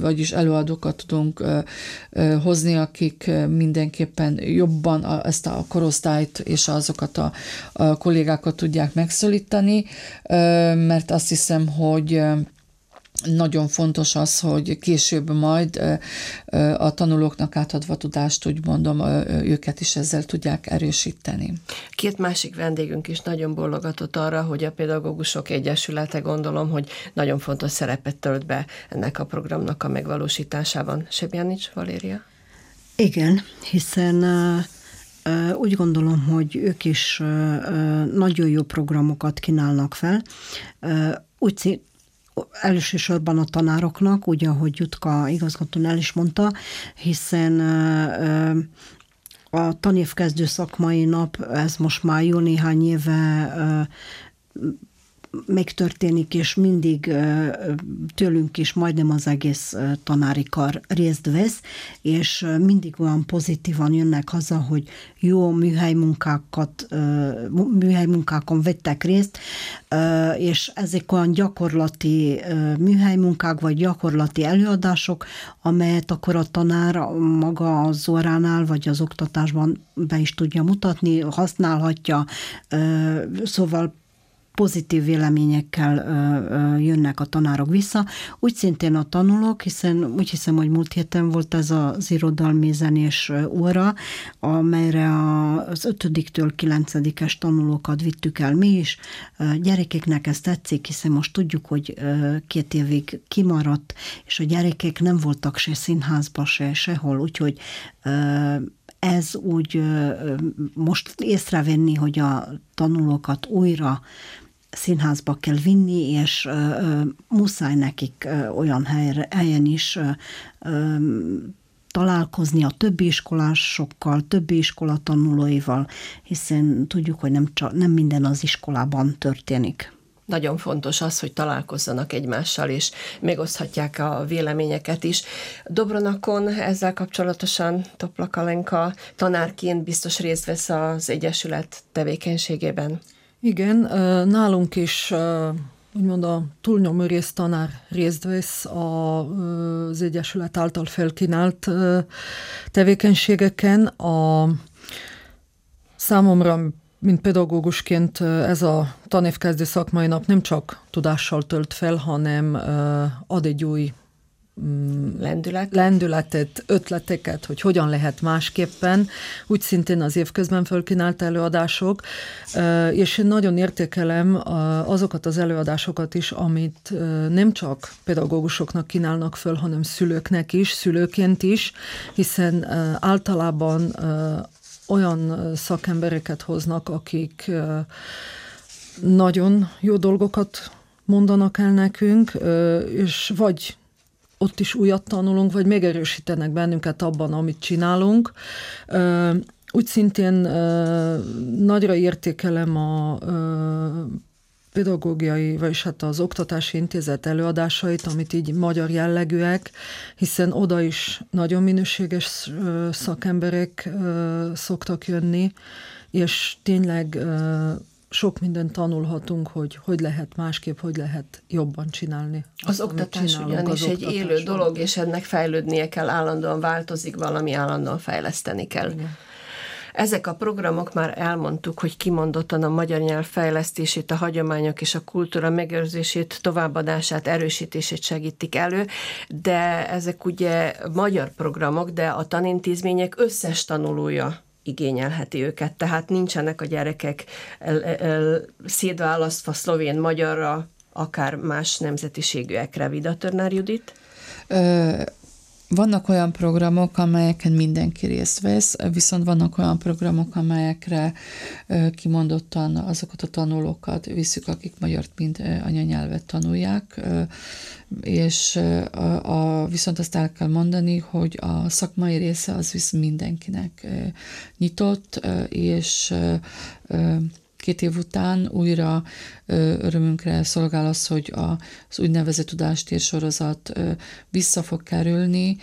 vagyis előadókat tudunk hozni, akik mindenképpen jobban ezt a korosztályt és azokat a, a kollégákat tudják megszólítani, mert azt hiszem, hogy nagyon fontos az, hogy később majd a tanulóknak átadva tudást, úgy mondom, őket is ezzel tudják erősíteni. Két másik vendégünk is nagyon bólogatott arra, hogy a Pedagógusok Egyesülete gondolom, hogy nagyon fontos szerepet tölt be ennek a programnak a megvalósításában. Sebjanics Valéria? Igen, hiszen úgy gondolom, hogy ők is nagyon jó programokat kínálnak fel. Úgy elsősorban a tanároknak, ugye, ahogy Jutka igazgatón el is mondta, hiszen a tanévkezdő szakmai nap, ez most már jó néhány éve megtörténik, és mindig tőlünk is majdnem az egész tanári kar részt vesz, és mindig olyan pozitívan jönnek haza, hogy jó műhely munkákat, műhely munkákon vettek részt, és ezek olyan gyakorlati műhely munkák, vagy gyakorlati előadások, amelyet akkor a tanár maga az óránál, vagy az oktatásban be is tudja mutatni, használhatja, szóval pozitív véleményekkel jönnek a tanárok vissza. Úgy szintén a tanulók, hiszen úgy hiszem, hogy múlt héten volt ez az irodalmi zenés óra, amelyre az ötödiktől kilencedikes tanulókat vittük el mi is. Gyerekeknek ez tetszik, hiszen most tudjuk, hogy két évig kimaradt, és a gyerekek nem voltak se színházba, se sehol, úgyhogy ez úgy most észrevenni, hogy a tanulókat újra színházba kell vinni, és muszáj nekik olyan helyre, helyen is találkozni a többi iskolásokkal, többi iskola tanulóival, hiszen tudjuk, hogy nem, csak, nem minden az iskolában történik nagyon fontos az, hogy találkozzanak egymással, és megoszthatják a véleményeket is. Dobronakon ezzel kapcsolatosan Toplakalenka tanárként biztos részt vesz az Egyesület tevékenységében. Igen, nálunk is úgymond a túlnyomó rész tanár részt vesz az Egyesület által felkínált tevékenységeken. A számomra, mint pedagógusként ez a tanévkezdő szakmai nap nem csak tudással tölt fel, hanem ad egy új Mm, lendület. lendületet, ötleteket, hogy hogyan lehet másképpen, úgy szintén az évközben fölkínált előadások, és én nagyon értékelem azokat az előadásokat is, amit nem csak pedagógusoknak kínálnak föl, hanem szülőknek is, szülőként is, hiszen általában olyan szakembereket hoznak, akik nagyon jó dolgokat mondanak el nekünk, és vagy ott is újat tanulunk, vagy megerősítenek bennünket abban, amit csinálunk. Úgy szintén nagyra értékelem a pedagógiai, vagyis hát az Oktatási Intézet előadásait, amit így magyar jellegűek, hiszen oda is nagyon minőséges szakemberek szoktak jönni, és tényleg sok mindent tanulhatunk, hogy hogy lehet másképp, hogy lehet jobban csinálni. Az oktatás ugyanis az egy élő dolog, és ennek fejlődnie kell, állandóan változik, valami állandóan fejleszteni kell. Igen. Ezek a programok már elmondtuk, hogy kimondottan a magyar nyelv fejlesztését, a hagyományok és a kultúra megőrzését, továbbadását, erősítését segítik elő, de ezek ugye magyar programok, de a tanintézmények összes tanulója igényelheti őket. Tehát nincsenek a gyerekek el, el, szétválasztva szlovén, magyarra, akár más nemzetiségűekre. Vida Törnár Judit? Vannak olyan programok, amelyeken mindenki részt vesz, viszont vannak olyan programok, amelyekre kimondottan azokat a tanulókat visszük, akik magyart, mint anyanyelvet tanulják, és a, a, viszont azt el kell mondani, hogy a szakmai része az visz mindenkinek nyitott, és két év után újra örömünkre szolgál az, hogy az úgynevezett tudástér sorozat vissza fog kerülni,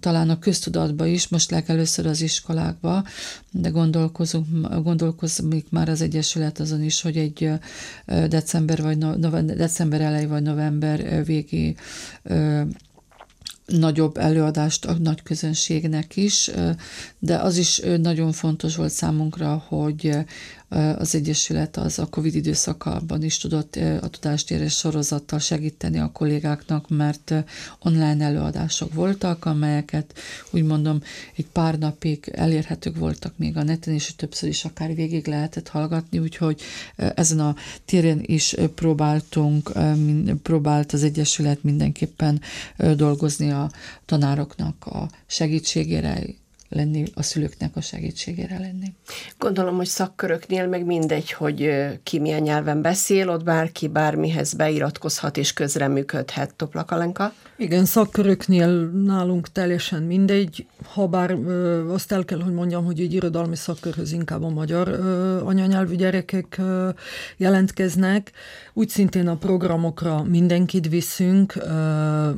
talán a köztudatba is, most legelőször az iskolákba, de gondolkozunk, gondolkozik már az Egyesület azon is, hogy egy december, vagy no, december elej vagy november végi nagyobb előadást a nagy közönségnek is, de az is nagyon fontos volt számunkra, hogy az Egyesület az a Covid időszakában is tudott a tudástérés sorozattal segíteni a kollégáknak, mert online előadások voltak, amelyeket úgy mondom egy pár napig elérhetők voltak még a neten, és többször is akár végig lehetett hallgatni, úgyhogy ezen a téren is próbáltunk, próbált az Egyesület mindenképpen dolgozni a tanároknak a segítségére, lenni, a szülőknek a segítségére lenni. Gondolom, hogy szakköröknél meg mindegy, hogy ki milyen nyelven beszél, ott bárki bármihez beiratkozhat és közreműködhet. Toplakalenka? Igen, szakköröknél nálunk teljesen mindegy, ha bár ö, azt el kell, hogy mondjam, hogy egy irodalmi szakkörhöz inkább a magyar ö, anyanyelvű gyerekek ö, jelentkeznek. Úgy szintén a programokra mindenkit viszünk, ö,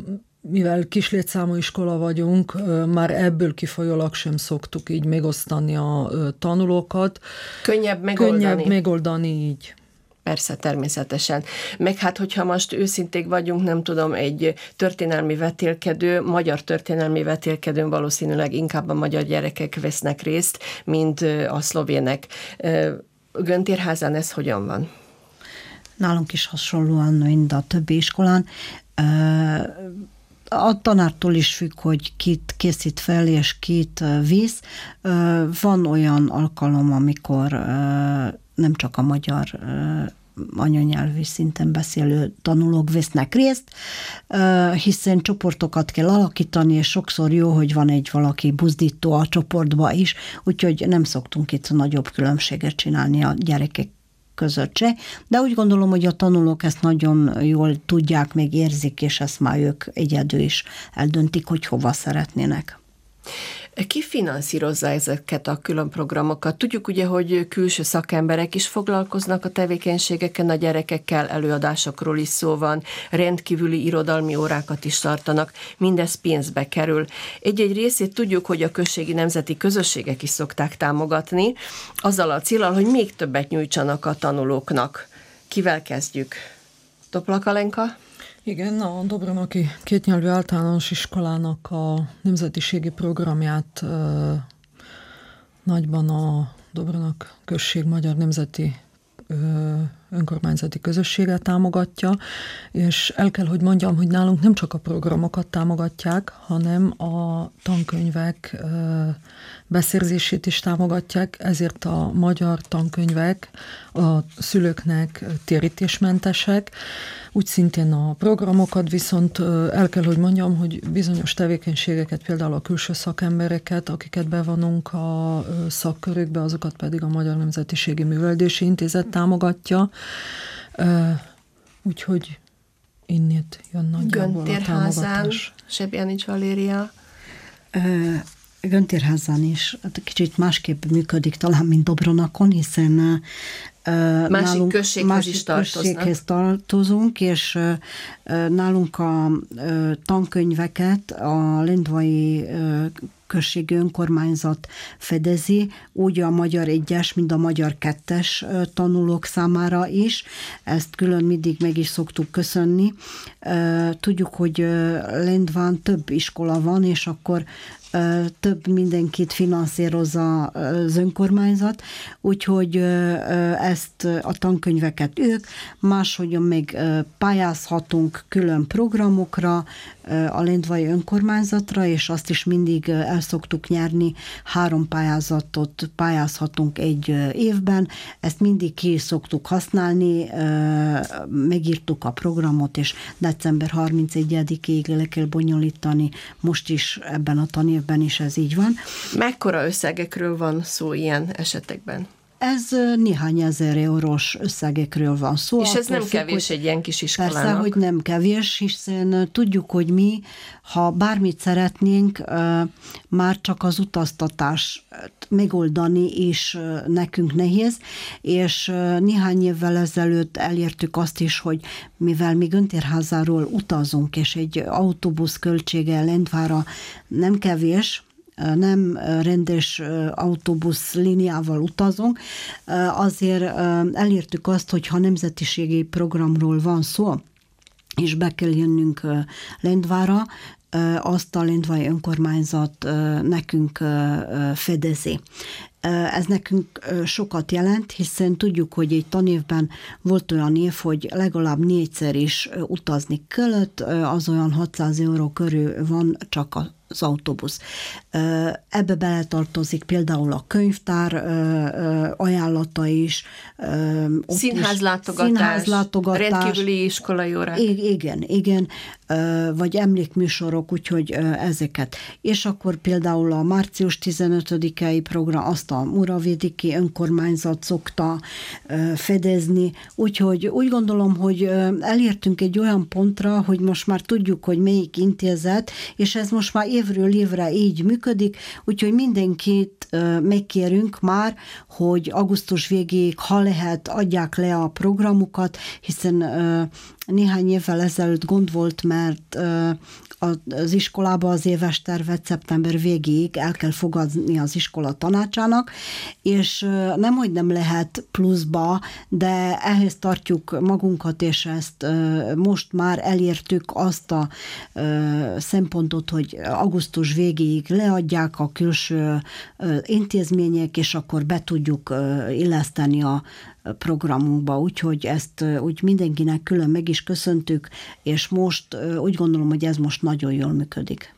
mivel kislétszámú iskola vagyunk, már ebből kifolyólag sem szoktuk így megosztani a tanulókat. Könnyebb megoldani. Könnyebb megoldani így. Persze, természetesen. Meg hát, hogyha most őszinték vagyunk, nem tudom, egy történelmi vetélkedő, magyar történelmi vetélkedőn valószínűleg inkább a magyar gyerekek vesznek részt, mint a szlovének. Göntérházán ez hogyan van? Nálunk is hasonlóan, mint a többi iskolán a tanártól is függ, hogy kit készít fel és kit visz. Van olyan alkalom, amikor nem csak a magyar anyanyelvi szinten beszélő tanulók vesznek részt, hiszen csoportokat kell alakítani, és sokszor jó, hogy van egy valaki buzdító a csoportba is, úgyhogy nem szoktunk itt nagyobb különbséget csinálni a gyerekek között se, de úgy gondolom, hogy a tanulók ezt nagyon jól tudják, még érzik, és ezt már ők egyedül is eldöntik, hogy hova szeretnének. Ki finanszírozza ezeket a külön programokat? Tudjuk ugye, hogy külső szakemberek is foglalkoznak a tevékenységeken, a gyerekekkel előadásokról is szó van, rendkívüli irodalmi órákat is tartanak, mindez pénzbe kerül. Egy-egy részét tudjuk, hogy a községi nemzeti közösségek is szokták támogatni, azzal a célral, hogy még többet nyújtsanak a tanulóknak. Kivel kezdjük? Toplakalenka? Igen, a Dobronoki kétnyelvű általános iskolának a nemzetiségi programját ö, nagyban a Dobronok község magyar nemzeti ö, önkormányzati közössége támogatja, és el kell, hogy mondjam, hogy nálunk nem csak a programokat támogatják, hanem a tankönyvek ö, beszerzését is támogatják, ezért a magyar tankönyvek a szülőknek térítésmentesek, úgy szintén a programokat, viszont el kell, hogy mondjam, hogy bizonyos tevékenységeket, például a külső szakembereket, akiket bevonunk a szakkörökbe, azokat pedig a Magyar Nemzetiségi Műveldési Intézet támogatja. Úgyhogy innét jön nagyjából a támogatás. Sebjanics Valéria. Göntérházán is kicsit másképp működik talán, mint Dobronakon, hiszen Másik nálunk községhez másik is tartoznak. községhez tartozunk, és nálunk a tankönyveket a Lendvai községi önkormányzat fedezi, úgy a magyar egyes, mint a magyar kettes tanulók számára is. Ezt külön mindig meg is szoktuk köszönni. Tudjuk, hogy Lendván több iskola van, és akkor több mindenkit finanszírozza az önkormányzat, úgyhogy ez ezt a tankönyveket ők, máshogyan még pályázhatunk külön programokra, a Lendvai önkormányzatra, és azt is mindig el szoktuk nyerni, három pályázatot pályázhatunk egy évben, ezt mindig ki szoktuk használni, megírtuk a programot, és december 31-ig le kell bonyolítani, most is ebben a tanévben is ez így van. Mekkora összegekről van szó ilyen esetekben? Ez néhány ezer eurós összegekről van szó. És ez nem függ, kevés egy ilyen kis iskolának? Persze, hogy nem kevés, hiszen tudjuk, hogy mi, ha bármit szeretnénk, már csak az utaztatás megoldani is nekünk nehéz, és néhány évvel ezelőtt elértük azt is, hogy mivel mi Göntérházáról utazunk, és egy autóbusz költsége Lendvára nem kevés, nem rendes autóbusz líniával utazunk, azért elértük azt, hogy ha nemzetiségi programról van szó, és be kell jönnünk Lendvára, azt a Lendvai önkormányzat nekünk fedezi. Ez nekünk sokat jelent, hiszen tudjuk, hogy egy tanévben volt olyan év, hogy legalább négyszer is utazni kellett, az olyan 600 euró körül van csak a az autóbusz. Ebbe beletartozik például a könyvtár ajánlata is. Színházlátogatás, színházlátogatás rendkívüli iskolai órák. Igen, igen, vagy emlékműsorok, úgyhogy ezeket. És akkor például a március 15-i program azt a Muravédiki önkormányzat szokta fedezni, úgyhogy úgy gondolom, hogy elértünk egy olyan pontra, hogy most már tudjuk, hogy melyik intézet, és ez most már évről évre így működik, úgyhogy mindenkit megkérünk már, hogy augusztus végéig, ha lehet, adják le a programukat, hiszen néhány évvel ezelőtt gond volt, mert az iskolába az éves tervet szeptember végéig el kell fogadni az iskola tanácsának, és nem, hogy nem lehet pluszba, de ehhez tartjuk magunkat, és ezt most már elértük azt a szempontot, hogy augusztus végéig leadják a külső intézmények, és akkor be tudjuk illeszteni a programunkba, úgyhogy ezt úgy mindenkinek külön meg is köszöntük, és most úgy gondolom, hogy ez most nagyon jól működik.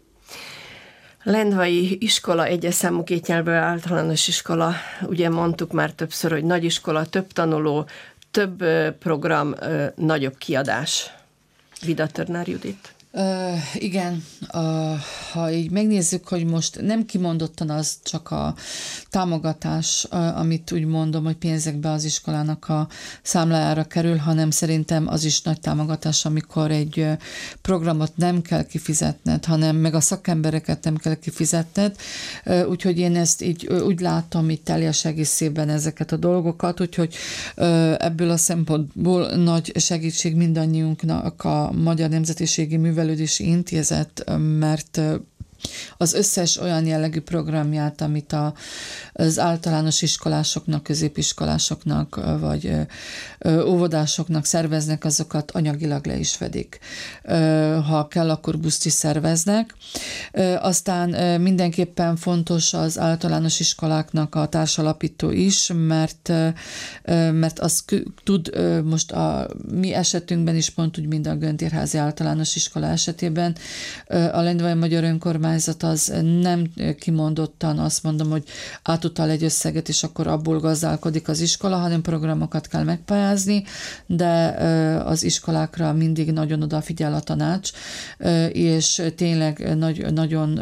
Lendvai iskola, egyes számú kétnyelvű általános iskola, ugye mondtuk már többször, hogy nagy iskola, több tanuló, több program, nagyobb kiadás. Vida Törnár Judit. Igen, uh, ha így megnézzük, hogy most nem kimondottan az csak a támogatás, uh, amit úgy mondom, hogy pénzekbe az iskolának a számlájára kerül, hanem szerintem az is nagy támogatás, amikor egy programot nem kell kifizetned, hanem meg a szakembereket nem kell kifizetned, uh, úgyhogy én ezt így úgy látom itt teljes egészében ezeket a dolgokat, úgyhogy uh, ebből a szempontból nagy segítség mindannyiunknak a Magyar Nemzetiségi Művel Művelődési Intézet, mert az összes olyan jellegű programját, amit a, az általános iskolásoknak, középiskolásoknak, vagy óvodásoknak szerveznek, azokat anyagilag le is fedik. Ha kell, akkor buszt is szerveznek. Aztán mindenképpen fontos az általános iskoláknak a társalapító is, mert, mert az tud most a mi esetünkben is pont úgy, mint a Göntérházi általános iskola esetében, a Lendvai Magyar Önkormányzat önkormányzat az nem kimondottan azt mondom, hogy átutal egy összeget, és akkor abból gazdálkodik az iskola, hanem programokat kell megpályázni, de az iskolákra mindig nagyon odafigyel a tanács, és tényleg nagy, nagyon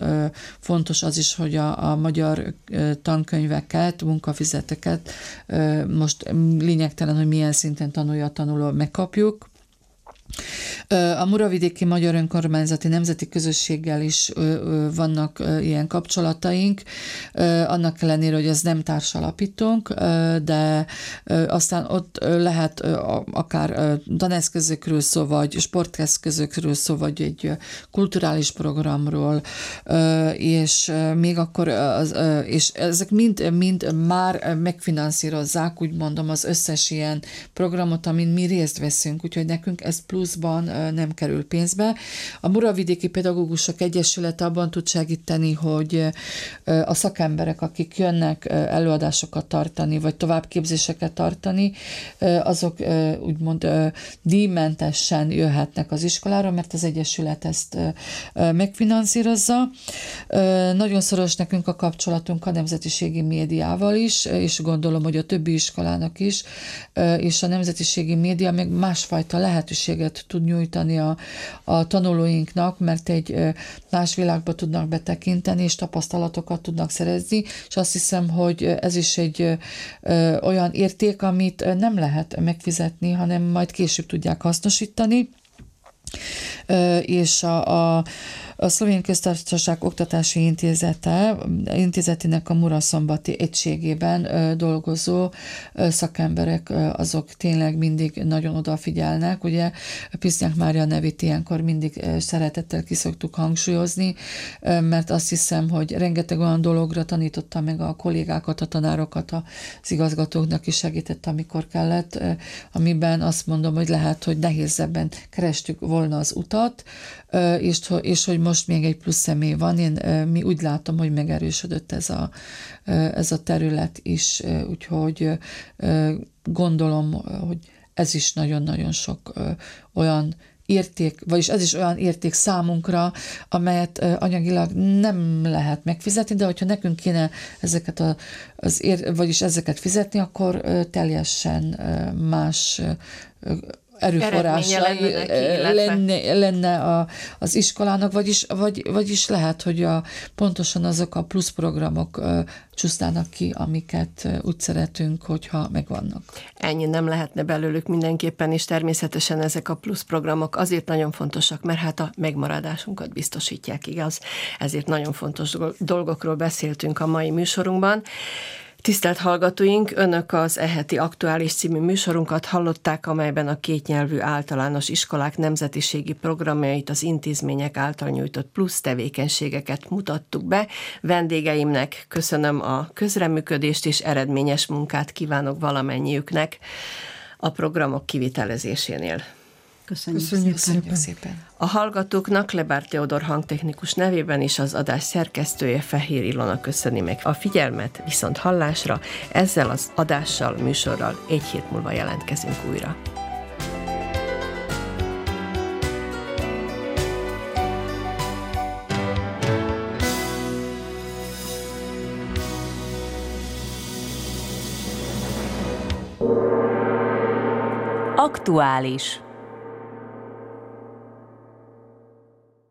fontos az is, hogy a, a magyar tankönyveket, munkafizeteket most lényegtelen, hogy milyen szinten tanulja a tanuló, megkapjuk, a Muravidéki Magyar Önkormányzati Nemzeti Közösséggel is vannak ilyen kapcsolataink, annak ellenére, hogy ez nem társalapítónk, de aztán ott lehet akár taneszközökről szó, vagy sporteszközökről szó, vagy egy kulturális programról, és még akkor, az, és ezek mind, mind már megfinanszírozzák, úgy mondom, az összes ilyen programot, amin mi részt veszünk, úgyhogy nekünk ez plusz pluszban nem kerül pénzbe. A Muravidéki Pedagógusok Egyesület abban tud segíteni, hogy a szakemberek, akik jönnek előadásokat tartani, vagy továbbképzéseket tartani, azok úgymond díjmentesen jöhetnek az iskolára, mert az Egyesület ezt megfinanszírozza. Nagyon szoros nekünk a kapcsolatunk a nemzetiségi médiával is, és gondolom, hogy a többi iskolának is, és a nemzetiségi média még másfajta lehetőséget tud nyújtani a, a tanulóinknak, mert egy más világba tudnak betekinteni, és tapasztalatokat tudnak szerezni, és azt hiszem, hogy ez is egy olyan érték, amit nem lehet megfizetni, hanem majd később tudják hasznosítani, és a, a a Szlovén Köztársaság Oktatási Intézete, intézetének a Muraszombati egységében dolgozó szakemberek, azok tényleg mindig nagyon odafigyelnek. Ugye Pisznyák Mária nevét ilyenkor mindig szeretettel kiszoktuk hangsúlyozni, mert azt hiszem, hogy rengeteg olyan dologra tanította meg a kollégákat, a tanárokat, az igazgatóknak is segített, amikor kellett, amiben azt mondom, hogy lehet, hogy nehézebben kerestük volna az utat, és, és hogy most még egy plusz személy van. Én mi úgy látom, hogy megerősödött ez a, ez a terület is, úgyhogy gondolom, hogy ez is nagyon-nagyon sok olyan érték, vagyis ez is olyan érték számunkra, amelyet anyagilag nem lehet megfizetni, de hogyha nekünk kéne ezeket a, az ér, vagyis ezeket fizetni, akkor teljesen más erőforrása lenne, lenne a, az iskolának, vagyis, vagy, vagyis lehet, hogy a, pontosan azok a plusz programok csúsznának ki, amiket úgy szeretünk, hogyha megvannak. Ennyi nem lehetne belőlük mindenképpen, és természetesen ezek a plusz programok azért nagyon fontosak, mert hát a megmaradásunkat biztosítják, igaz? Ezért nagyon fontos dolgokról beszéltünk a mai műsorunkban. Tisztelt hallgatóink, Önök az Eheti Aktuális című műsorunkat hallották, amelyben a kétnyelvű általános iskolák nemzetiségi programjait, az intézmények által nyújtott plusz tevékenységeket mutattuk be. Vendégeimnek köszönöm a közreműködést és eredményes munkát kívánok valamennyiüknek a programok kivitelezésénél. Köszönjük, Köszönjük szépen. szépen. szépen. A hallgatóknak Lebár Teodor hangtechnikus nevében is az adás szerkesztője Fehér Ilona köszöni meg a figyelmet, viszont hallásra ezzel az adással, műsorral egy hét múlva jelentkezünk újra. Aktuális